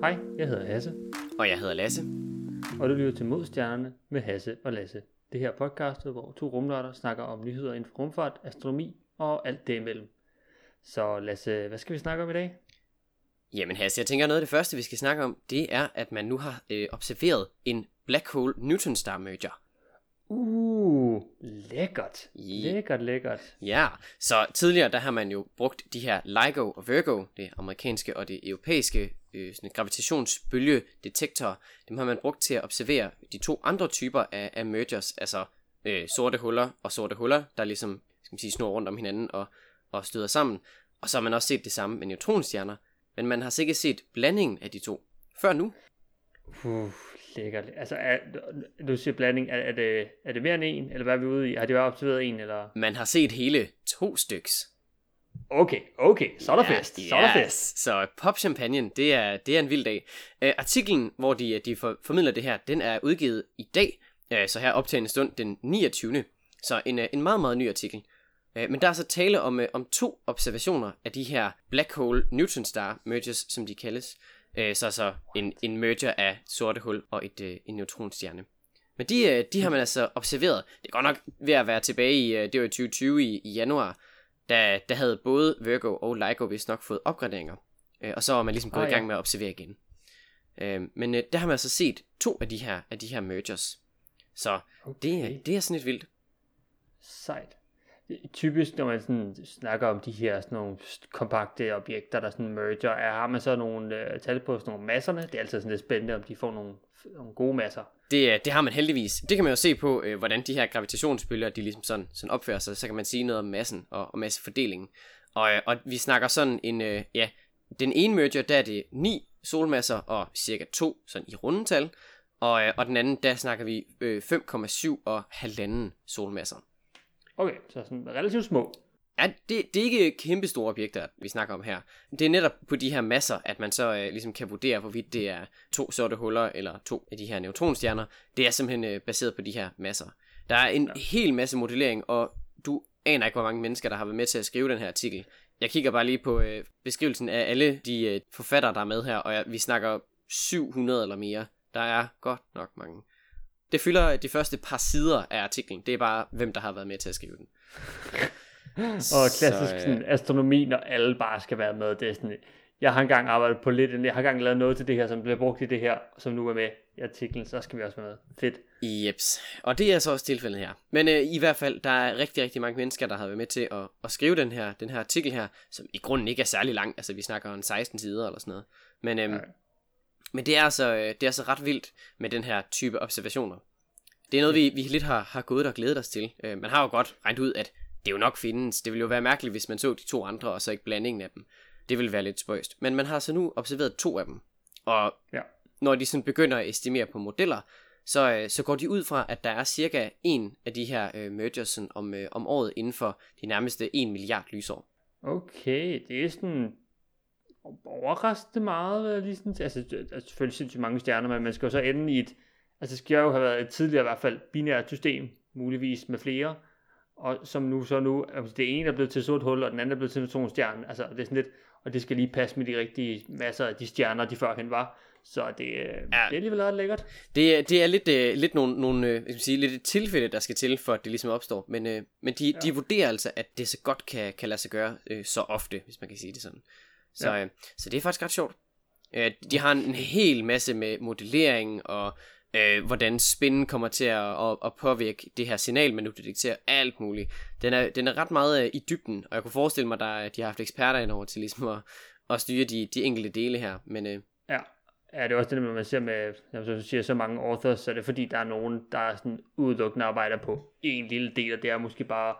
Hej, jeg hedder Hasse, Og jeg hedder Lasse. og du lytter til Modstjernerne med Hasse og Lasse. Det her podcast, hvor to rumnørder snakker om nyheder inden for rumfart, astronomi og alt det imellem. Så Lasse, hvad skal vi snakke om i dag? Jamen Hasse, jeg tænker noget af det første, vi skal snakke om, det er, at man nu har øh, observeret en Black Hole Neutron Star Merger. Uh, lækkert. Ja. Lækkert, lækkert. Ja, så tidligere der har man jo brugt de her LIGO og Virgo, det amerikanske og det europæiske øh, sådan gravitationsbølgedetektorer, dem har man brugt til at observere de to andre typer af, af mergers, altså øh, sorte huller og sorte huller, der ligesom skal man sige, snor rundt om hinanden og, og støder sammen. Og så har man også set det samme med neutronstjerner, men man har så ikke set blandingen af de to før nu. Uh, lækkert. Altså, er, du siger blanding, er, er, det, er det mere end en, eller hvad er vi ude i? Har det været observeret en, eller? Man har set hele to styks. Okay, okay, så er der fest. Så er der fest. Så pop champagne, det er, det er en vild dag. Uh, artiklen, hvor de, de for, formidler det her, den er udgivet i dag, uh, så her optagende stund den 29. Så en, uh, en meget, meget ny artikel. Uh, men der er så tale om, uh, om to observationer af de her black hole neutron star mergers, som de kaldes. Uh, så så en, en merger af sorte hul og et, uh, en neutronstjerne. Men de, uh, de har man altså observeret. Det er godt nok ved at være tilbage i, uh, det var i 2020 i, i januar, der, der havde både Virgo og LIGO vist nok fået opgraderinger. Øh, og så var man ligesom gået Ah, i ja. gang med at observere igen. Øh, men øh, der har man altså set to af de her, af de her mergers. Så det, Okay. er- det er sådan lidt vildt. Sejt. Typisk, når man sådan snakker om de her sådan nogle kompakte objekter, der sådan merger, er, har man så nogle øh, tal på sådan nogle masserne. Det er altid sådan lidt spændende, om de får nogle, nogle gode masser. Det, øh, det har man heldigvis. Det kan man jo se på, øh, hvordan de her gravitationsbølger, de ligesom sådan, sådan opfører sig. Så kan man sige noget om massen og, og massefordelingen. Og, øh, og vi snakker sådan en, øh, ja, den ene merger, der er det 9 solmasser og cirka 2 sådan i rundetal. Og, øh, og den anden, der snakker vi øh, 5,7 og halvanden solmasser. Okay, så sådan relativt små. Ja, det, det er ikke kæmpe store objekter, vi snakker om her. Det er netop på de her masser, at man så øh, ligesom kan vurdere, hvorvidt det er to sorte huller eller to af de her neutronstjerner. Det er simpelthen øh, baseret på de her masser. Der er en ja. hel masse modellering, og du aner ikke, hvor mange mennesker, der har været med til at skrive den her artikel. Jeg kigger bare lige på øh, beskrivelsen af alle de øh, forfattere, der er med her, og jeg, vi snakker 700 eller mere. Der er godt nok mange. Det fylder de første par sider af artiklen. Det er bare, hvem der har været med til at skrive den. Og klassisk Så, øh, sådan, astronomi, når alle bare skal være med. Det er sådan, jeg har engang arbejdet på lidt, jeg har engang lavet noget til det her, som bliver brugt i det her, som nu er med i artiklen, så skal vi også være med. Fedt. Jeps. Og det er så også tilfældet her. Men øh, i hvert fald, der er rigtig, rigtig mange mennesker, der har været med til at, at skrive den her, den her artikel her, som i grunden ikke er særlig lang. Altså, vi snakker om 16 sider eller sådan noget. Men, øhm. Men det, er altså, øh, det er altså ret vildt med den her type observationer. Det er noget, vi, vi lidt har, har gået og glædet os til. Øh, man har jo godt regnet ud, at det jo nok findes. Det ville jo være mærkeligt, hvis man så de to andre, og så ikke blandingen af dem. Det ville være lidt spøjst. Men man har så nu observeret to af dem. Og Ja. når de sådan begynder at estimere på modeller, så, øh, så går de ud fra, at der er cirka en af de her øh, mergers sådan, om, øh, om året inden for de nærmeste 1 milliard lysår. Okay, det er sådan overraskende meget, lige sådan, altså, er selvfølgelig sindssygt mange stjerner, men man skal jo så ende i et, altså det skal jo have været et tidligere i hvert fald binært system, muligvis med flere, og som nu så nu, altså det ene er blevet til sort hul, og den anden er blevet til neutronstjerne, altså det er sådan lidt, og det skal lige passe med de rigtige masser af de stjerner, de førhen var, så det, ja. det er alligevel ret lækkert. Det, er- det er lidt, øh, lidt nogle, nogle øh, skal sige, lidt et tilfælde, der skal til, for at det ligesom opstår. Men, øh, men de, ja. de vurderer altså, at det så godt kan, kan lade sig gøre øh, så ofte, hvis man kan sige det sådan. Så, Ja. øh, så det er faktisk ret sjovt. Øh, de har en, en hel masse med modellering og øh, hvordan spinden kommer til at, at, at påvirke det her signal, man nu detekterer, alt muligt. Den er, den er ret meget øh, i dybden, og jeg kunne forestille mig, at de har haft eksperter indover til ligesom at, at styre de, de enkelte dele her. Men øh, Ja. Ja, det er også det, når man ser med, som du siger, så mange authors, så er det fordi, der er nogen, der er sådan udelukkende arbejder på en lille del, og det er måske bare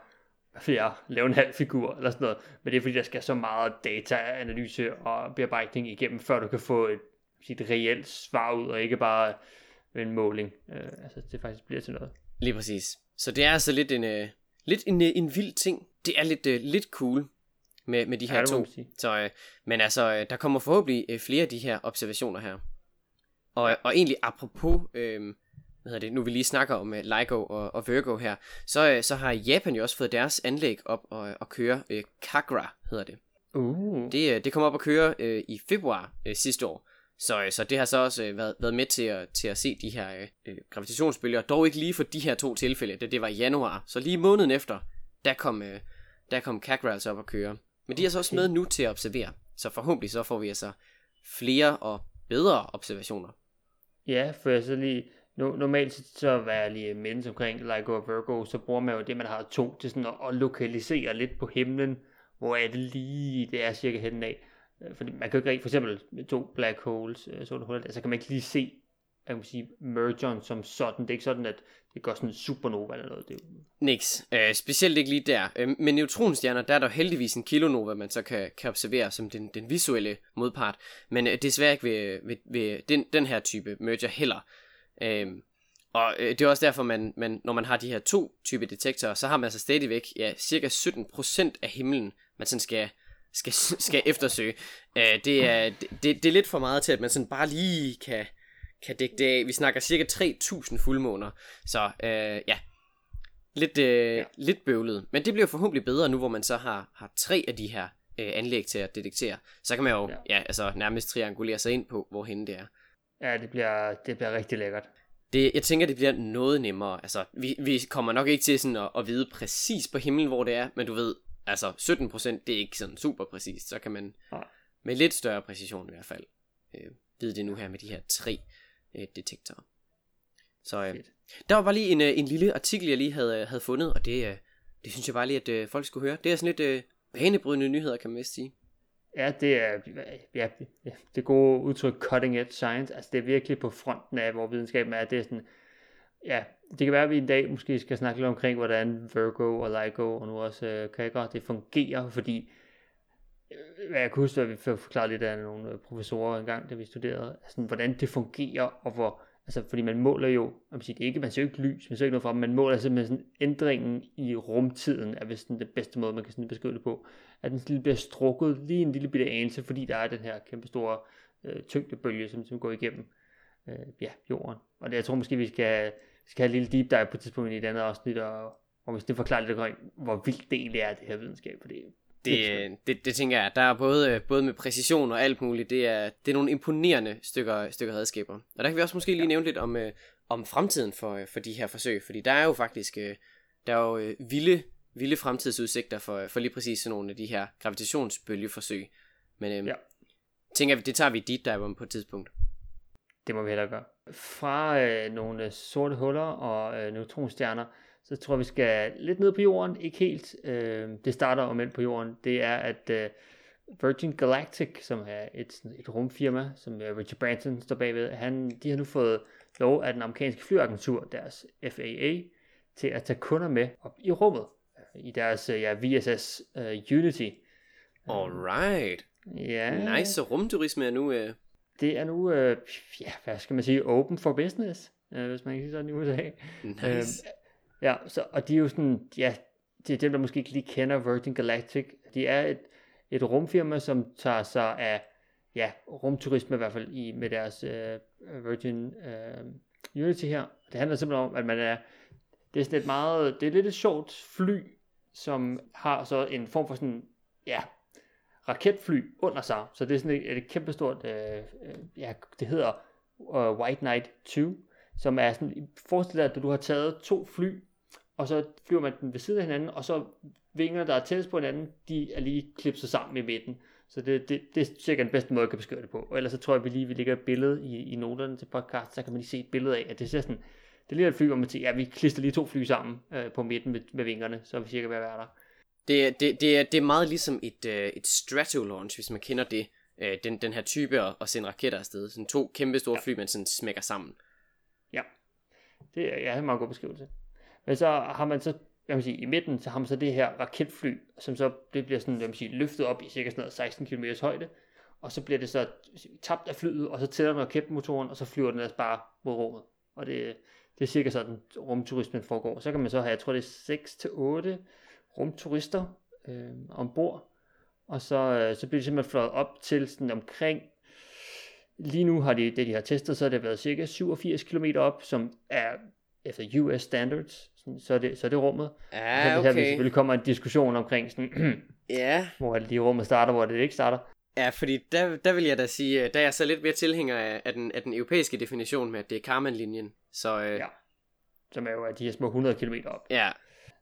ja, lave en halv figur eller sådan noget. Men det er fordi, der skal så meget dataanalyse og bearbejdning igennem, før du kan få et, et reelt svar ud, og ikke bare en måling. Øh, altså, det faktisk bliver til noget. Lige præcis. Så det er altså lidt en, øh, lidt en, øh, en vild ting. Det er lidt, øh, lidt cool med, med de her Ja, to. Så, øh, men altså, øh, der kommer forhåbentlig øh, flere af de her observationer her. Og, og egentlig apropos, øh, hvad hedder det, nu vi lige snakker om øh, LIGO og, og Virgo her, så, øh, så har Japan jo også fået deres anlæg op og, og køre øh, Kagra, hedder det. Uh. Det, øh, det kom op at køre øh, i februar øh, sidste år. Så, øh, så det har så også øh, været, været med til at, til at se de her øh, gravitationsbølger. Dog ikke lige for de her to tilfælde, det, det var i januar. Så lige måneden efter, der kom, øh, der kom CAGRA altså op at køre. Men de er så også med nu til at observere. Så forhåbentlig så får vi altså flere og bedre observationer. Ja, for jeg så lige, no, normalt så var jeg lige mindst omkring LIGO og Virgo, så bruger man jo det, man har to til sådan at, at lokalisere lidt på himlen, hvor er det lige, det er cirka hen af. Øh, fordi man kan jo ikke rigtig, for eksempel med to black holes, øh, sorte huller, huller, så kan man ikke lige se, jeg kan sige, mergeren som sådan. Det er ikke sådan, at det går sådan en supernova eller noget. Det er jo... Niks. Øh, specielt ikke lige der. Øh, men neutronstjerner, der er der heldigvis en kilonova, man så kan, kan observere som den, den visuelle modpart. Men øh, desværre ikke ved, ved, ved den, den her type merger heller. Øh, og øh, det er også derfor, man, man, når man har de her to type detektorer, så har man altså stadigvæk ja, cirka 17% af himlen, man sådan skal, skal, skal eftersøge. Øh, det, er, det, det er lidt for meget til, at man sådan bare lige kan, kan dække det af. Vi snakker cirka 3.000 fuldmåner. Så øh, ja, lidt, øh, ja. lidt bøvlet. Men det bliver forhåbentlig bedre nu, hvor man så har, har tre af de her øh, anlæg til at detektere. Så kan man jo ja. Ja, altså, nærmest triangulere sig ind på, hvor henne det er. Ja, det bliver, det bliver rigtig lækkert. Det, jeg tænker, det bliver noget nemmere. Altså, vi, vi kommer nok ikke til sådan at, at vide præcis på himlen, hvor det er, men du ved, altså 17% det er ikke sådan super præcist. Så kan man ja. med lidt større præcision i hvert fald øh, vide det nu her med de her tre øh, detektorer. Så øh, der var bare lige en, øh, en lille artikel, jeg lige havde, havde fundet, og det, øh, det synes jeg bare lige, at øh, folk skulle høre. Det er sådan lidt øh, banebrydende nyheder, kan man vist sige. Ja, det er ja, det gode udtryk cutting edge science. Altså det er virkelig på fronten af, hvor videnskaben er. Det er sådan, ja, det kan være, at vi en dag måske skal snakke lidt omkring, hvordan Virgo og LIGO og nu også øh, Kager, det fungerer, fordi hvad jeg kunne huske, at vi forklarede lidt af nogle professorer engang, da vi studerede, altså, hvordan det fungerer, og hvor, altså, fordi man måler jo, man siger, det er ikke, man ser jo ikke lys, man ser ikke noget fra, man måler altså simpelthen sådan ændringen i rumtiden, er vist den bedste måde, man kan sådan beskrive det på, at den bliver strukket lige en lille bitte anelse, fordi der er den her kæmpe store øh, tyngdebølge, som, som går igennem øh, ja, jorden. Og det, jeg tror måske, vi skal, skal have et lille deep dive på et tidspunkt i et andet afsnit, og, og hvis det forklarer lidt omkring, hvor vildt det egentlig er, det her videnskab, for det, det, det, det tænker jeg, der er både, både med præcision og alt muligt, det er, det er nogle imponerende stykker, stykker redskaber. Og der kan vi også måske lige ja. nævne lidt om, øh, om fremtiden for, for de her forsøg, fordi der er jo faktisk øh, der er jo øh, vilde, vilde fremtidsudsigter for, for lige præcis sådan nogle af de her gravitationsbølgeforsøg. Men øh, ja. tænker vi, det tager vi dit der på et tidspunkt. Det må vi heller gøre. Fra øh, nogle sorte huller og øh, neutronstjerner, så tror jeg, vi skal lidt ned på jorden. Ikke helt. Øh, det starter om ind på jorden. Det er, at øh, Virgin Galactic, som er et, et rumfirma, som øh, Richard Branson står bagved, han, de har nu fået lov af den amerikanske flyagentur, deres FAA, til at tage kunder med op i rummet. I deres øh, ja, VSS uh, øh, Unity. Alright. Ja. Nice, så rumturisme er nu... Uh... Det er nu, uh, ja, hvad skal man sige, open for business, uh, hvis man kan sige sådan i USA. Nice. Uh, Ja, så, og de er jo sådan, ja, det er dem, der måske ikke lige kender Virgin Galactic. De er et, et rumfirma, som tager sig af, ja, rumturisme i hvert fald i, med deres øh, Virgin øh, Unity her. Det handler simpelthen om, at man er, det er sådan et meget, det er lidt et sjovt fly, som har så en form for sådan, ja, raketfly under sig. Så det er sådan et, et kæmpestort, øh, øh ja, det hedder øh, White Knight 2, som er sådan, forestil dig, at du har taget to fly, og så flyver man den ved siden af hinanden, og så vingerne, der er tættest på hinanden, de er lige klipset sammen i midten. Så det, det, det er cirka den bedste måde, jeg kan beskrive det på. Og ellers så tror jeg, at vi lige vi lægger et billede i, i noterne til podcast, så kan man lige se et billede af, at det ser sådan, det er lige et fly, hvor man siger, ja, vi klister lige to fly sammen øh, på midten med, med vingerne, så er vi cirka ved at være der. Det, det, det, er, det er meget ligesom et, øh, et stratolaunch, hvis man kender det. Øh, den, den her type at, at sende raketter afsted. Sådan to kæmpe store ja. fly, man sådan smækker sammen. Ja, det er ja, en meget god beskrivelse. Men så har man så, jeg vil sige, i midten, så har man så det her raketfly, som så det bliver sådan, jeg vil sige, løftet op i cirka sådan noget 16 km højde, og så bliver det så tabt af flyet, og så tæller den raketmotoren, og så flyver den altså bare mod rummet. Og det, det er cirka sådan, rumturismen foregår. Så kan man så have, jeg tror det er 6-8 rumturister øh, ombord, og så, øh, så bliver de simpelthen fløjet op til sådan omkring, lige nu har de, det de har testet, så har det været cirka 87 km op, som er efter US standards, sådan, så, er det, så er det rummet. Ja, så okay. Her, selvfølgelig kommer en diskussion omkring, sådan, ja. hvor det lige rummet starter, hvor det ikke starter. Ja, fordi der, der vil jeg da sige, øh, der er jeg så lidt mere tilhænger af, af, den, af den europæiske definition med, at det er Karman-linjen. Så øh, Ja. Som er jo af de her små 100 km op. ja,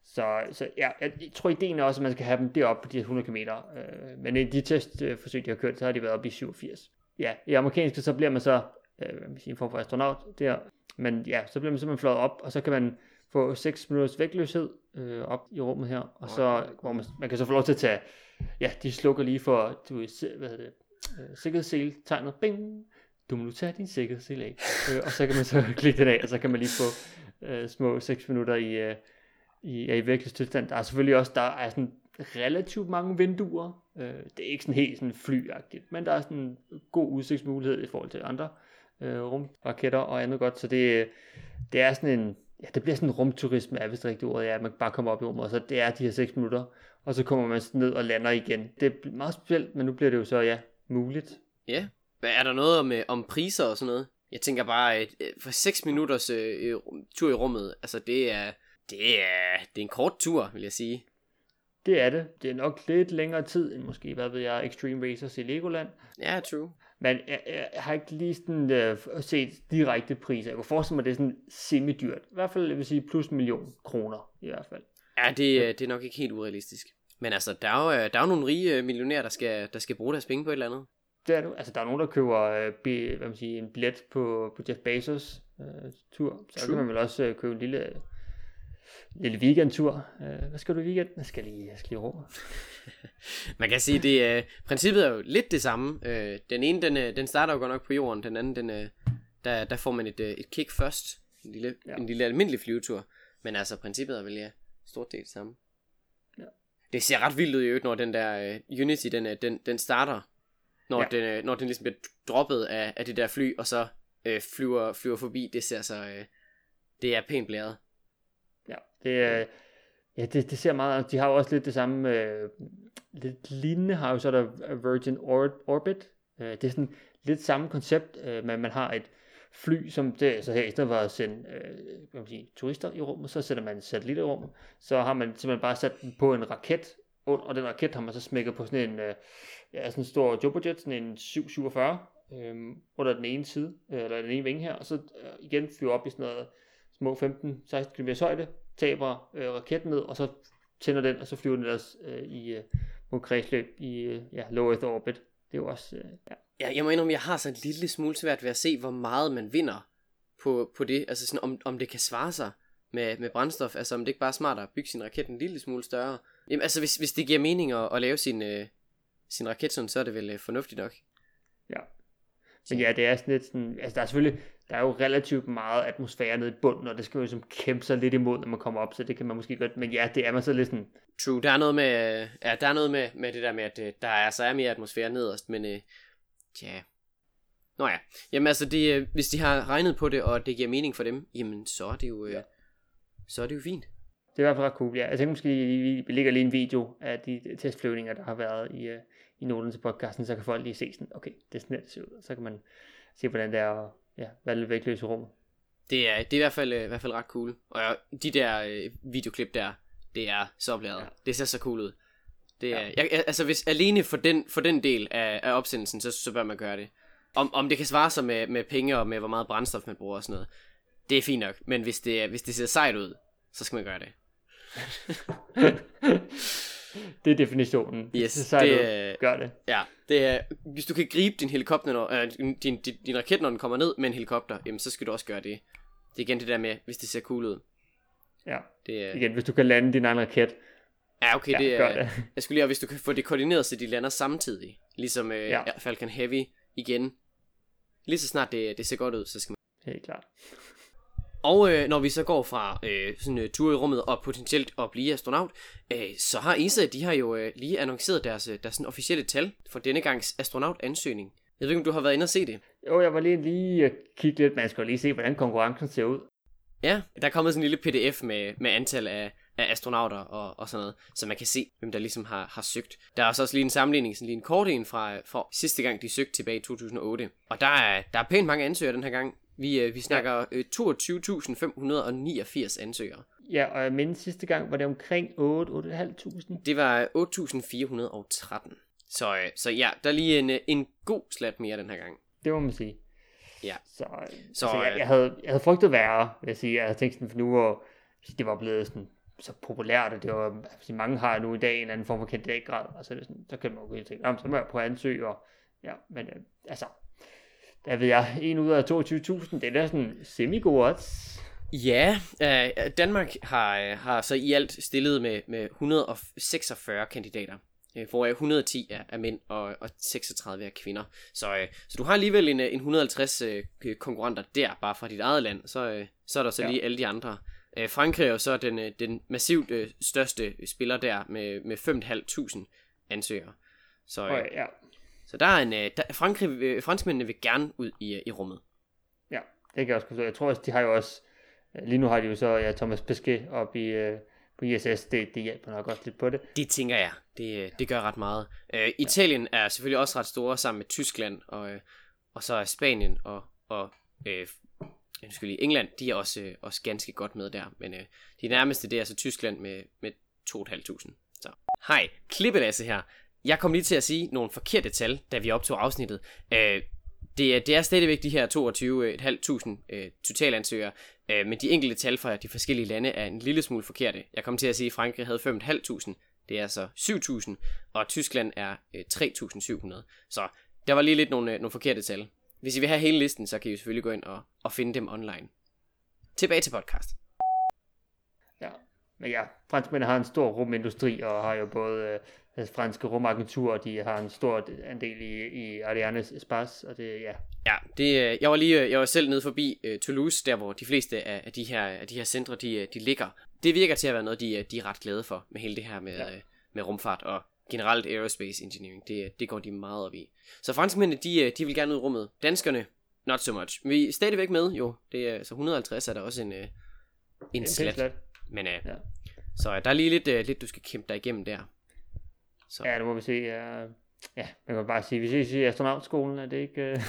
Så, så ja, jeg tror ideen er også, at man skal have dem deroppe på de her 100 km. Øh, men i de testforsøg, de har kørt, så har de været oppe i 87. Ja, i amerikanske, så bliver man så øh, en form for astronaut der. Men ja, så bliver man simpelthen fløjet op, og så kan man få 6 minutters vægtløshed øh, op i rummet her. Og så, hvor man, man kan så få lov til at tage, ja, de slukker lige for, du hvad hedder det, øh, sikkerhedssel, tegnet, bing, du må nu tage din sikkerhedssel af. øh, og så kan man så klikke den af, og så kan man lige få øh, små 6 minutter i, øh, i, i vægtløstilstand. Der er selvfølgelig også, der er sådan relativt mange vinduer. Øh, det er ikke sådan helt sådan flyagtigt, men der er sådan en god udsigtsmulighed i forhold til andre øh, rumraketter og andet godt, så det, det er sådan en, ja, det bliver sådan en rumturisme, er vist det rigtige ord, ja, at man bare kommer op i rummet, og så det er de her 6 minutter, og så kommer man ned og lander igen. Det er meget specielt, men nu bliver det jo så, ja, muligt. ja. Hvad er der noget om, øh, om priser og sådan noget? Jeg tænker bare, at øh, for 6 minutters øh, øh, tur i rummet, altså det er, det er, det er en kort tur, vil jeg sige. Det er det. Det er nok lidt længere tid, end måske, hvad ved jeg, Extreme Racers i Legoland. Ja, true. Men jeg, jeg, har ikke lige sådan, øh, set direkte priser. Jeg kunne forestille mig, at det er sådan semi-dyrt. I hvert fald, jeg vil sige, plus en million kroner i hvert fald. Ja, det, øh, det er nok ikke helt urealistisk. Men altså, der er jo, øh, der er jo nogle rige øh, millionærer, der skal, der skal bruge deres penge på et eller andet. Det er du. Altså, der er nogen, der køber øh, be, hvad man siger, en billet på, på Jeff Bezos øh, tur. Så True. kan man vel også øh, købe en lille, lille weekendtur. Øh, hvad skal du i weekenden? Jeg skal lige, jeg skal lige rum. Man kan sige, det øh, princippet er jo lidt det samme. Øh, den ene, den, øh, den starter jo godt nok på jorden. Den anden, den, øh, der, der får man et, øh, et kick først. En lille, Ja. en lille almindelig flyvetur. Men altså, princippet er vel ja, stort set det samme. Ja. Det ser ret vildt ud i øvrigt, når den der øh, Unity, den, øh, den, den starter. Når, ja. den, øh, når den ligesom bliver droppet af, af det der fly, og så øh, flyver, flyver forbi. Det ser så... Øh, det er pænt blæret. Ja, det, øh, ja det, det ser meget, de har jo også lidt det samme, øh, lidt lignende har jo så der Virgin Or- Orbit. Øh, det er sådan lidt samme koncept, øh, men man har et fly, som det, så her i stedet for at sende øh, hvad man sige, turister i rummet, så sætter man en satellit i rummet, så har man simpelthen bare sat den på en raket, og den raket har man så smækket på sådan en, øh, ja, sådan en stor jumbojet, sådan en 747, øh, under den ene side, øh, eller den ene vinge her, og så øh, igen flyver op i sådan noget små 15-16 km højde, taber øh, raketten ned, og så tænder den, og så flyver den ellers øh, i øh, mod kredsløb i øh, ja, low Earth orbit. Det er jo også, øh, ja. Ja, jeg må indrømme, jeg har så en lille smule svært ved at se, hvor meget man vinder på, på det. Altså sådan, om, om det kan svare sig med, med brændstof. Altså om det ikke bare er smartere at bygge sin raket en lille smule større. Jamen altså, hvis, hvis det giver mening at, at lave sin, øh, sin raket sådan, så er det vel øh, fornuftigt nok. ja. Men ja, det er sådan lidt sådan, altså der er selvfølgelig, der er jo relativt meget atmosfære nede i bunden, og det skal jo ligesom kæmpe sig lidt imod, når man kommer op, så det kan man måske godt, men ja, det er man så lidt sådan, True, der er noget med, ja, der er noget med, med det der med, at øh, der er, så er mere atmosfære nederst, men øh, tja. Nå ja, jamen altså, det, øh, hvis de har regnet på det, og det giver mening for dem, jamen så er det jo, øh, Ja. så er det jo fint. det er i hvert fald ret cool. Ja, jeg tænker måske, vi, lægger lige en video af de testflyvninger, der har været i, øh, i noten til podcasten, så kan folk lige se sådan, okay, det er sådan det ser ud, og så kan man se, hvordan det er at ja, være lidt vægtløs i rummet. Det er, det er i hvert fald, øh, i hvert fald ret cool. Og de der øh, videoklip der, det er så opladet. Ja. Det ser så cool ud. Det er, Ja. jeg, altså hvis alene for den, for den del af, af opsendelsen, så, så bør man gøre det. Om, om det kan svare sig med, med penge og med hvor meget brændstof man bruger og sådan noget, det er fint nok. Men hvis det, hvis det ser sejt ud, så skal man gøre det. det er definitionen. Yes, så er det er- gør det. Ja, det er, hvis du kan gribe din helikopter, når, øh, din, din, din, raket, når den kommer ned med en helikopter, jamen så skal du også gøre det. Det er igen det der med, hvis det ser cool ud. Ja, Det er, igen, hvis du kan lande din egen raket, ja, okay, ja, det gør er, det. Jeg skulle lige have, hvis du kan få det koordineret, så de lander samtidig. Ligesom øh, ja. Falcon Heavy igen. Lige så snart det, det ser godt ud, så skal man... Helt klart. Og øh, når vi så går fra øh, sådan øh, tur i rummet og potentielt at blive astronaut, øh, så har ESA, de har jo øh, lige annonceret deres, øh, deres sådan officielle tal for denne gangs astronautansøgning. Jeg ved ikke, om du har været inde og se det. Jo, jeg var lige lige at kigge lidt, man skal lige se, hvordan konkurrencen ser ud. Ja, der er kommet sådan en lille pdf med, med antal af, af astronauter og, og sådan noget, så man kan se, hvem der ligesom har, har søgt. Der er også, også lige en sammenligning, sådan lige en kort en fra, fra sidste gang, de søgte tilbage i 2008. Og der er, der er pænt mange ansøgere den her gang. Vi, øh, vi snakker øh, 22.589 ansøgere. Ja, og jeg mindes sidste gang var det omkring 8 8.500. Det var 8.413. Så, øh, så ja, der er lige en, øh, en god slat mere den her gang. Det må man sige. Ja. Så, så Så, altså, jeg, øh, jeg, havde, jeg havde frygtet værre, vil jeg sige. Jeg havde tænkt sådan, for nu hvor det var blevet sådan, så populært, og det var, altså, mange har nu i dag en eller anden form for kandidatgrad, og så, er det sådan, så kan man jo tænke, "Nå, men så må jeg prøve at ansøge, og ja, men øh, altså, der ved jeg, en ud af 22.000, det er da sådan semi-god odds. Ja, øh, Danmark har, øh, har så i alt stillet med, med 146 kandidater, øh, hvor 110 er, er mænd og, og 36 er kvinder. Så, øh, så du har alligevel en, øh, en 150 øh, konkurrenter der, bare fra dit eget land. Så, øh, så er der så Ja. lige alle de andre. Øh, Frankrig er jo så den, øh, den massivt øh, største spiller der med, med 5.500 ansøgere. Så, øh, ja, så der er en, øh, der, Frankrig, øh, franskmændene vil gerne ud i, øh, i rummet. ja, det kan jeg også forstå. Jeg tror også, de har jo også, øh, lige nu har de jo så ja, Thomas Pesquet op i, øh, på ISS, det, det hjælper nok også lidt på det. Det tænker jeg. Det, det gør ret meget. Øh, Italien er selvfølgelig også ret store sammen med Tyskland, og, og så er Spanien og, og øh, undskyld, England, de er også, også ganske godt med der. Men øh, de nærmeste, det er så Tyskland med, med 2.500. Så. Hej, Klippelasse her. Jeg kom lige til at sige nogle forkerte tal, da vi optog afsnittet. Øh, det, er- det er stadigvæk de her 22.500 øh, totalansøgere, øh, men de enkelte tal fra de forskellige lande er en lille smule forkerte. Jeg kom til at sige, at Frankrig havde 5.500, det er altså 7.000, og Tyskland er øh, 3.700. Så der var lige lidt nogle, øh, nogle forkerte tal. Hvis I vil have hele listen, så kan I selvfølgelig gå ind og, og finde dem online. Tilbage til podcast. Men ja, franskmændene har en stor rumindustri, og har jo både øh, altså, franske rumagenturer, de har en stor andel i, i Ariane Espace, og det, ja, Ja, det, øh, jeg var lige øh, jeg var selv nede forbi øh, Toulouse, der hvor de fleste af, af de her af de her centre de, øh, de ligger. Det virker til at være noget de, de er ret glade for med hele det her med, Ja. øh, med rumfart og generelt aerospace engineering. Det, det går de meget op i. Så franskmændene de, de vil gerne ud i rummet. Danskerne not so much. Vi er stadigvæk med jo. Det er så 150 er der også en en er slat. slat. Men øh, Ja. så øh, der er lige lidt øh, lidt du skal kæmpe dig igennem der. Så. Ja, det må vi se. Ja, ja man kan bare sige, vi ses i astronautskolen, er det ikke øh,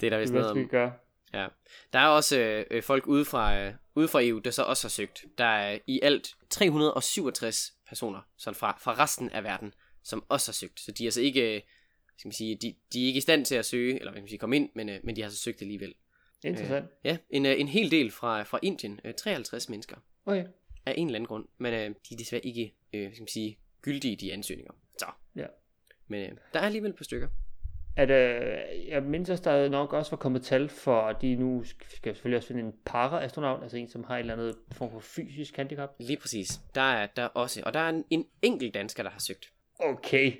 Det er der det, vist noget om. gøre? Ja. Der er også øh, øh, folk ude fra, øh, ude fra EU, der så også har søgt. Der er i alt 367 personer sådan fra, fra resten af verden, som også har søgt. Så de er altså ikke, øh, skal man sige, de, de er ikke i stand til at søge, eller hvad kan man sige, komme ind, men, øh, men de har så søgt alligevel. Interessant. Ja, en, øh, en hel del fra, fra Indien, øh, 53 mennesker, Okay. af en eller anden grund, men øh, de er desværre ikke, øh, skal man sige, gyldige de ansøgninger. Så. Ja. Men øh, der er alligevel et par stykker. At, øh, jeg mindes også, der nok også var kommet tal for, at de nu skal selvfølgelig også finde en para-astronaut, altså en, som har et eller andet form for fysisk handicap. Lige præcis. Der er der er også, og der er en, en enkelt dansker, der har søgt. Okay,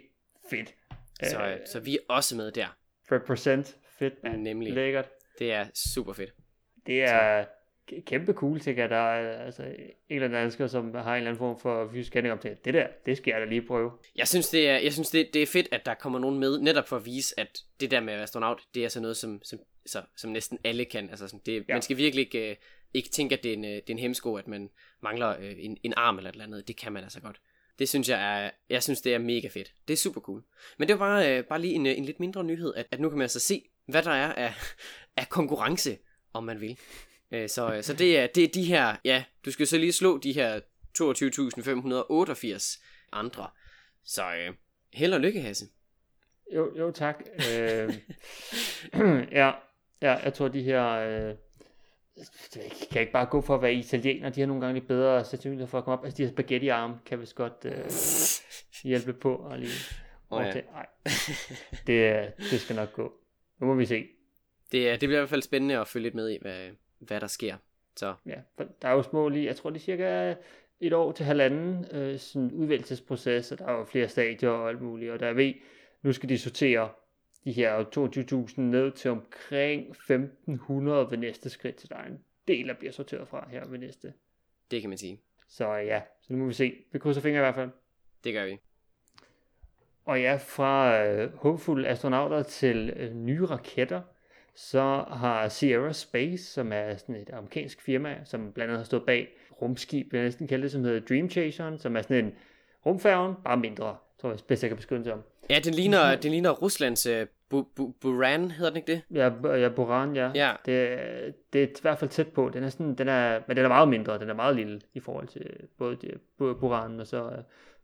fedt. Så, Øh, øh, så vi er også med der. represent, fedt, man. Nemlig. Lækkert. Det er super fedt. Det er k- kæmpe cool, tænker jeg. Der er altså, en eller anden dansker, som har en eller anden form for fysisk handicap til. Det der, det skal jeg da lige prøve. Jeg synes, det er, jeg synes det, det er fedt, at der kommer nogen med, netop for at vise, at det der med at være astronaut, det er så noget, som, som, så, som næsten alle kan. Altså, sådan, det, Ja. Man skal virkelig ikke, øh, ikke tænke, at det er en, øh, det er en hemsko, at man mangler øh, en, en arm eller et eller andet. Det kan man altså godt. Det synes jeg er, jeg synes, det er mega fedt. Det er super cool. Men det var bare, øh, bare lige en, en lidt mindre nyhed, at, at nu kan man altså se, hvad der er af, af konkurrence, om man vil. Øh, så, øh, så det er, det er de her, ja, du skal så lige slå de her 22.588 andre. Så øh, held og lykke, Hasse. Jo, jo tak. øh, ja, ja, jeg tror, de her... Øh, det ved jeg ikke, kan ikke bare gå for at være italiener. De har nogle gange lidt bedre sandsynlighed for at komme op. Altså, de her spaghetti-arme kan vist godt øh, hjælpe på. Og lige Åh, ja. overtage. Nej, det, det skal nok gå. Nu må vi se. Det, det bliver i hvert fald spændende at følge lidt med i, hvad, hvad der sker. Så Ja, for der er jo små lige, jeg tror det er cirka et år til halvanden øh, sådan udvælgelsesproces, og der er jo flere stadier og alt muligt, og der er ved, nu skal de sortere de her 22.000 ned til omkring 1.500 ved næste skridt, så der er en del, der bliver sorteret fra her ved næste. det kan man sige. Så ja, så nu må vi se. Vi krydser fingre i hvert fald. Det gør vi. Og ja, fra øh, håbfulde astronauter til øh, nye raketter, så har Sierra Space, som er sådan et amerikansk firma, som blandt andet har stået bag rumskib, jeg næsten kalde det, som hedder Dream Chaseren, som er sådan en rumfærgen, bare mindre, tror jeg bedst, jeg kan beskrive det som. Ja, den ligner, den ligner Ruslands uh, bu, bu, Buran, hedder den ikke det? Ja, ja Buran, ja. Ja. Det, det er i hvert fald tæt på. Den er sådan, den er, men den er meget mindre, den er meget lille i forhold til både de, både Buran og så uh,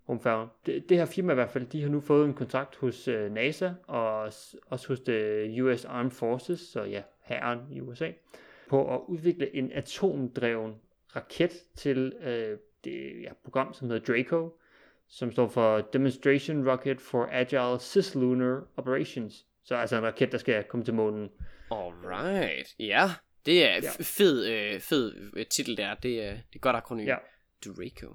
rumfærgen. Det, det her firma i hvert fald, de har nu fået en kontrakt hos øh, NASA og også hos det US Armed Forces, så ja, hæren i USA, på at udvikle en atomdreven raket til øh, det ja, program, som hedder DRACO, som står for Demonstration Rocket for Agile Cislunar Operations. Så altså en raket, der skal komme til månen. Alright. Ja, det er Ja. fed, øh, fed øh, titel der. Det er, det er godt akronym. Ja. Draco.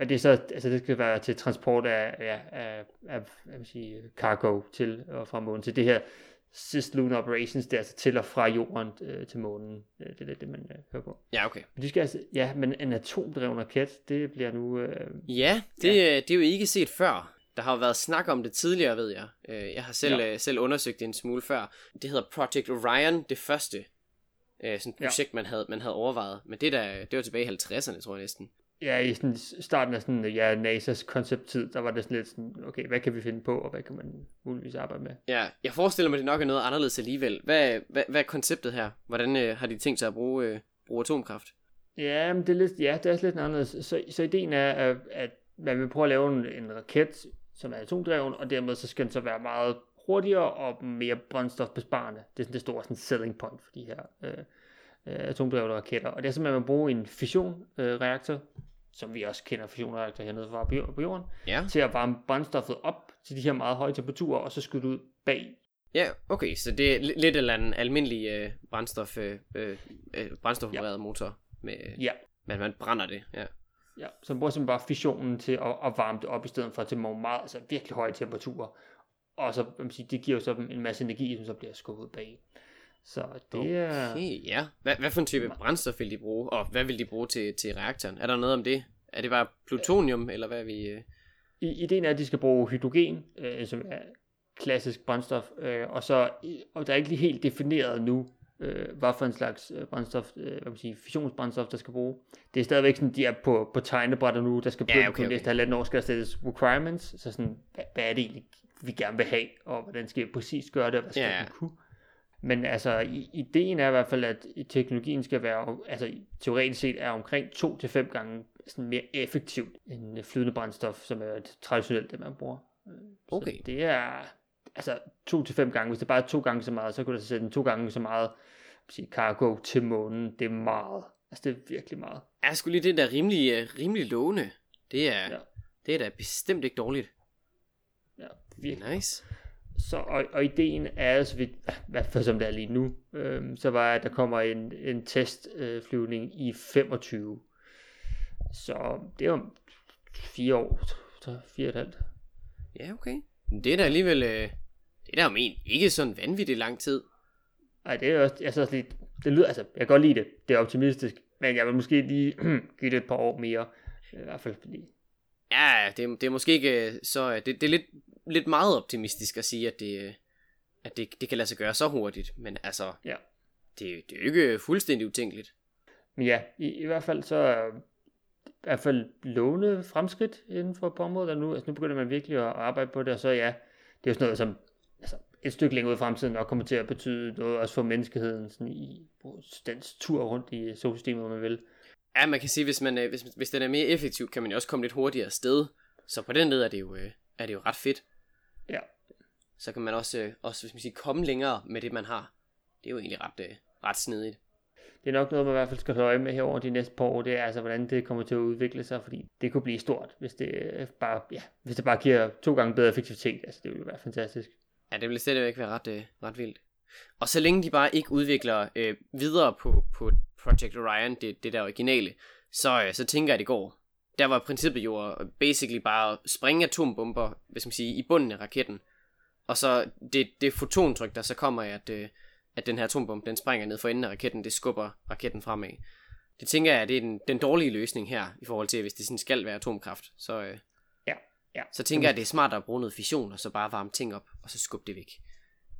Og det er så, altså det skal være til transport af, ja, af, af jeg vil sige, cargo til og fra månen. Så det her cislunar operations, det er altså til og fra jorden øh, til månen. Øh, Det er lidt det, man øh, hører på. Ja, okay. Men de skal altså, ja, men en atomdreven raket, det bliver nu, øh, Ja, det, ja. det er jo ikke set før. Der har jo været snak om det tidligere, ved jeg. Øh, Jeg har selv, Ja. ja. selv undersøgt det en smule før. Det hedder Project Orion, det første øh, sådan Ja. projekt, man, havde, man havde overvejet. Men det, der, det var tilbage i 50'erne, tror jeg næsten. Ja, i sådan starten af sådan, ja, NASA's koncepttid, der var det sådan lidt sådan, okay, hvad kan vi finde på, og hvad kan man muligvis arbejde med? Ja, jeg forestiller mig, det nok er noget anderledes alligevel. Hvad, hvad, hvad er konceptet her? Hvordan øh, har de tænkt sig at bruge, øh, bruge atomkraft? Ja, men det er lidt, ja, det er lidt anderledes. Så, så ideen er, at, at man vil prøve at lave en, en raket, som er atomdreven, og dermed så skal den så være meget hurtigere og mere brændstofbesparende. Det er sådan det store sådan selling point for de her øh, øh, atomdrevne raketter. Og det er simpelthen, at man bruger en fissionreaktor, øh, som vi også kender fissionreaktor hernede fra på jord- på jorden, Ja. til at varme brændstoffet op til de her meget høje temperaturer, og så skyde ud bag. Ja, okay, så det er li- lidt eller en almindelig øh, brændstof, øh, øh, øh, brændstofopereret ja. motor, med, Ja, men man brænder det, ja. Ja, så man bruger simpelthen bare fissionen til at, at varme det op, i stedet for til nogle meget, altså virkelig høje temperaturer. Og så, man sige, det giver jo så en masse energi, som så bliver skubbet ud bag. Så det er... Okay, ja. Hvad, hvad for en type brændstof vil de bruge, og hvad vil de bruge til, til reaktoren? Er der noget om det? Er det bare plutonium, eller hvad er vi... Øh... I, ideen er, at de skal bruge hydrogen, øh, som er klassisk brændstof, øh, og så og der er ikke lige helt defineret nu, øh, hvad for en slags øh, brændstof, øh, hvad man siger, fissionsbrændstof, der skal bruge. Det er stadigvæk sådan, de er på, på tegnebrætter nu, der skal Ja, okay, på okay. næste halvandet år, skal der sættes requirements, så sådan, hvad, hvad er det egentlig, vi gerne vil have, og hvordan skal vi præcis gøre det, og hvad skal Ja, ja. den kunne? Men altså, ideen er i hvert fald, at teknologien skal være, altså teoretisk set er omkring 2-5 gange sådan mere effektivt end flydende brændstof, som er traditionelt det, man bruger. Øh, Så Okay. det er altså 2-5 gange. Hvis det bare er to gange så meget, så kunne du sætte en to gange så meget sige, cargo til månen. Det er meget. Altså det er virkelig meget. Er sgu lige det der rimelig, øh, rimelig lovende. Det er, ja. det er da bestemt ikke dårligt. Ja, virkelig. Nice. Så, og, og ideen er, så vidt, i hvert fald som det er lige nu, øhm, så var, at der kommer en, en testflyvning øh, i 25. Så det er jo fire år, tre- fire og et halvt. Ja, okay. Men Det er da alligevel... Øh, det er da om en ikke sådan vanvittigt lang tid. Ej, det er også, altså også lidt, det lyder, altså, jeg kan godt lide det, det er optimistisk, men jeg vil måske lige give det et par år mere, i hvert fald fordi, Ja, det, er- det er måske ikke øh, så... Det, det er lidt, lidt meget optimistisk at sige, at det, øh, at det, det kan lade sig gøre så hurtigt. Men altså, ja. det, det er jo ikke fuldstændig utænkeligt. Men ja, i, i hvert fald så er i hvert fald lovende fremskridt inden for på området, og nu, altså nu begynder man virkelig at arbejde på det, og så ja, det er jo sådan noget som altså, et stykke længere ud i fremtiden nok kommer til at betyde noget også for menneskeheden sådan i dens tur rundt i solsystemet, om man vil. Ja, man kan sige, hvis, man, øh, hvis, hvis den er mere effektiv, kan man jo også komme lidt hurtigere afsted. Så på den led er det jo, øh, er det jo ret fedt. Ja. Så kan man også, øh, også hvis man siger, komme længere med det, man har. Det er jo egentlig ret, ret snedigt. Det er nok noget, man i hvert fald skal holde øje med her over de næste par år, det er altså, hvordan det kommer til at udvikle sig, fordi det kunne blive stort, hvis det bare, ja, hvis det bare giver to gange bedre effektivitet, altså det ville være fantastisk. Ja, det vil stadigvæk være ret, ret vildt. Og så længe de bare ikke udvikler øh, videre på, på Project Orion, det, det der originale, så, øh, så tænker jeg, at det går. Der var princippet jo basically bare at springe atombomber, hvis man siger, i bunden af raketten. Og så det, det fotontryk, der så kommer af, at, øh, at den her atombombe, den springer ned for enden af raketten, det skubber raketten fremad. Det tænker jeg, at det er den, den dårlige løsning her, i forhold til, hvis det sådan skal være atomkraft. Så, øh, Ja, ja. så tænker jeg, at det er smart at bruge noget fission, og så bare varme ting op, og så skubbe det væk.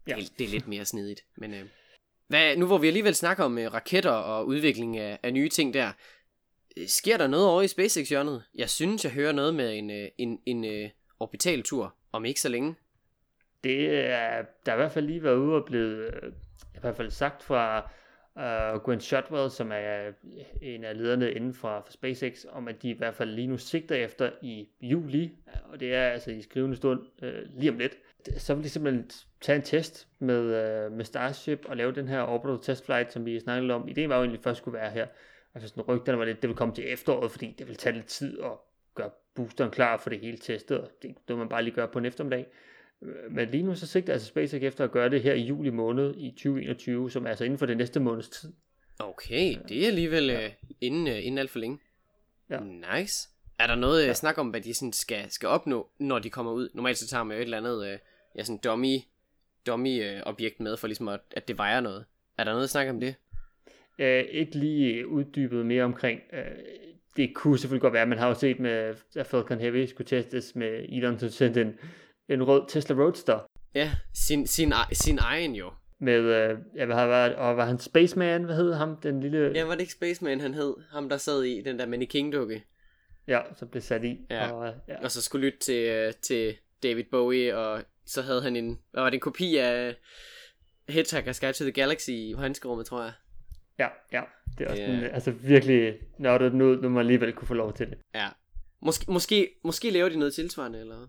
Ja. Det, er, det er lidt mere snedigt. Men øh, hvad, nu hvor vi alligevel snakker om øh, raketter og udvikling af, af nye ting der, øh, sker der noget over i SpaceX-hjørnet? Jeg synes, jeg hører noget med en, øh, en, en øh, orbitaltur om ikke så længe. Det er, der er i hvert fald lige været ude og blevet, øh, i hvert fald sagt fra uh, Gwen Shotwell, som er en af lederne inden for, for SpaceX, om at de i hvert fald lige nu sigter efter i juli, og det er altså i skrivende stund uh, lige om lidt, så vil de simpelthen tage en test med, uh, med Starship og lave den her orbital test flight, som vi snakkede om. Ideen var jo egentlig, først skulle være her. Altså sådan rygterne var lidt, det vil komme til efteråret, fordi det vil tage lidt tid at gøre boosteren klar for det hele testet, og det, det man bare lige gøre på en eftermiddag. Men lige nu så sigter altså SpaceX efter at gøre det her i juli måned i 2021, som er altså inden for det næste måneds tid. Okay, det er alligevel ja. uh, inden, uh, inden alt for længe. Ja. Nice. Er der noget ja. snak om, hvad de sådan skal, skal opnå, når de kommer ud? Normalt så tager man jo et eller andet uh, ja, sådan dummy, dummy uh, objekt med, for ligesom at, at det vejer noget. Er der noget snak om det? Uh, ikke lige uddybet mere omkring. Uh, det kunne selvfølgelig godt være, man har jo set med, at Falcon Heavy skulle testes med Elon, som sendte en, en rød Tesla Roadster. Ja, sin, sin, sin egen jo. Med, øh, ja, hvad har været, og var han Spaceman, hvad hed ham, den lille... Ja, var det ikke Spaceman, han hed? Ham, der sad i den der Manny King-dukke. Ja, så blev sat i. Ja. Og, ja. og så skulle lytte til, øh, til David Bowie, og så havde han en, hvad var det, en kopi af Hitchhiker's Guide to the Galaxy i handskerummet, tror jeg. Ja, ja. Det er også yeah. en, altså virkelig nørdet nu, nu man alligevel kunne få lov til det. Ja. Måske, måske, måske laver de noget tilsvarende, eller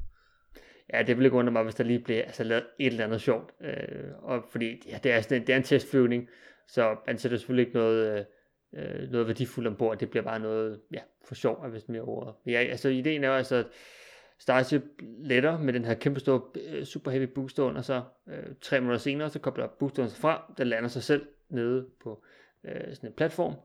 Ja, det ville ikke undre mig, hvis der lige blev altså, lavet et eller andet sjovt. Øh, og fordi ja, det, er sådan, det er en testflyvning, så man sætter selvfølgelig ikke noget, øh, øh, noget værdifuldt ombord. Det bliver bare noget ja, for sjov, hvis mere ord. Ja, altså ideen er jo altså, at Starship letter med den her kæmpe store øh, super heavy booster under sig. Øh, tre minutter senere, så kobler boosteren sig fra. Den lander sig selv nede på øh, sådan en platform.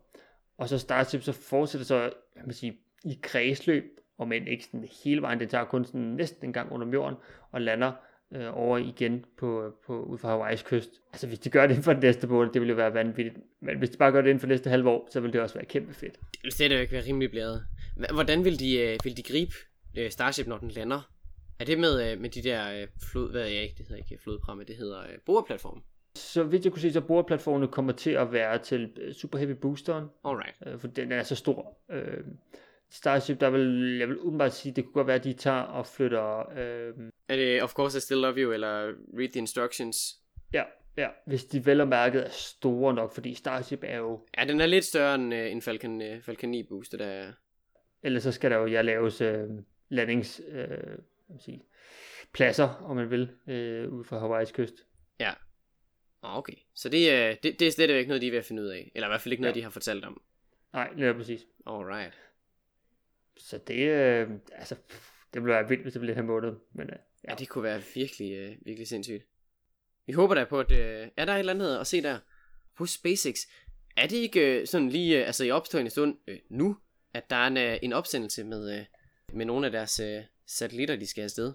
Og så Starship så fortsætter så, kan man sige, i kredsløb og men ikke sådan hele vejen, det tager kun sådan næsten en gang under jorden, og lander øh, over igen på, på, ud for Hawaii's kyst. Altså hvis de gør det inden for den næste måned, det ville jo være vanvittigt. Men hvis de bare gør det inden for næste halve år, så vil det også være kæmpe fedt. Det vil stadigvæk ikke være rimelig blæret. Hvordan vil de, øh, vil de gribe øh, Starship, når den lander? Er det med, øh, med de der øh, flod, hvad er jeg ikke, det hedder ikke flodpramme, det hedder øh, boreplatform? Så vidt jeg kunne se, så boreplatformen kommer til at være til øh, Super Heavy Boosteren. Alright. Øh, for den er så stor. Øh, Starship, der vil, jeg vil umiddelbart sige, det kunne godt være, at de tager og flytter... Øh... Er det Of Course I Still Love You, eller Read the Instructions? Ja, ja, hvis de vel og mærket er store nok, fordi Starship er jo... Ja, den er lidt større end, uh, en Falcon, uh, Falcon 9 booster, der er... Ellers så skal der jo ja, laves uh, landings... Uh, sige, pladser, om man vil, uh, ud fra Hawaii's kyst. Ja. Ah, okay. Så det, uh, det, det er slet ikke noget, de er ved at finde ud af. Eller i hvert fald ikke noget, ja. de har fortalt om. Nej, det er præcis. Alright. Så det, øh, altså, det ville være vildt, hvis det blev her måned. Men, øh, ja. ja, det kunne være virkelig, øh, virkelig sindssygt. Vi håber da på, at øh, er der et eller andet at se der på SpaceX. Er det ikke øh, sådan lige, øh, altså i opstående stund øh, nu, at der er en, øh, en opsendelse med, øh, med nogle af deres øh, satellitter, de skal afsted?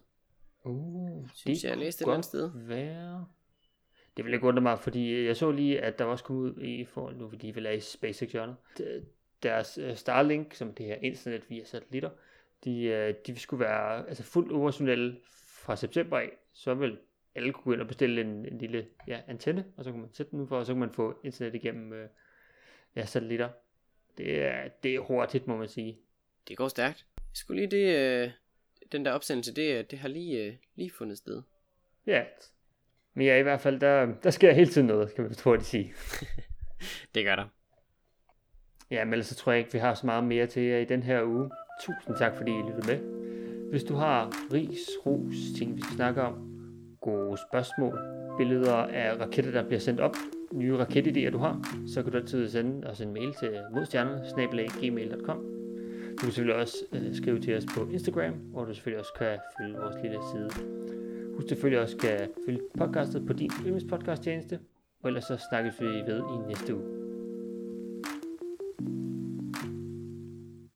Uh, Synes det jeg, jeg læste et eller andet sted. Være. Det vil ikke undre mig, fordi jeg så lige, at der også kom ud i for, nu fordi vi er i SpaceX hjørnet deres uh, Starlink, som det her internet via satellitter, de, uh, de skulle være altså fuldt operationelle fra september af, så vil alle kunne gå ind og bestille en, en lille ja, antenne, og så kan man sætte den ud for, og så kan man få internet igennem uh, ja, satellitter. Det er, det er hurtigt, må man sige. Det går stærkt. Jeg skulle lige det, uh, den der opsendelse, det, det har lige, lige fundet sted. Ja, men ja, i hvert fald, der, der sker hele tiden noget, kan man de sige. det gør der. Ja, men ellers så tror jeg ikke, vi har så meget mere til jer i den her uge. Tusind tak, fordi I lyttede med. Hvis du har ris, ros, ting vi skal snakke om, gode spørgsmål, billeder af raketter, der bliver sendt op, nye raketidéer, du har, så kan du altid sende os en mail til modstjernerne Du kan selvfølgelig også øh, skrive til os på Instagram, hvor du selvfølgelig også kan følge vores lille side. Husk selvfølgelig også kan følge podcastet på din yndlingspodcast tjeneste, og ellers så snakkes vi ved i næste uge.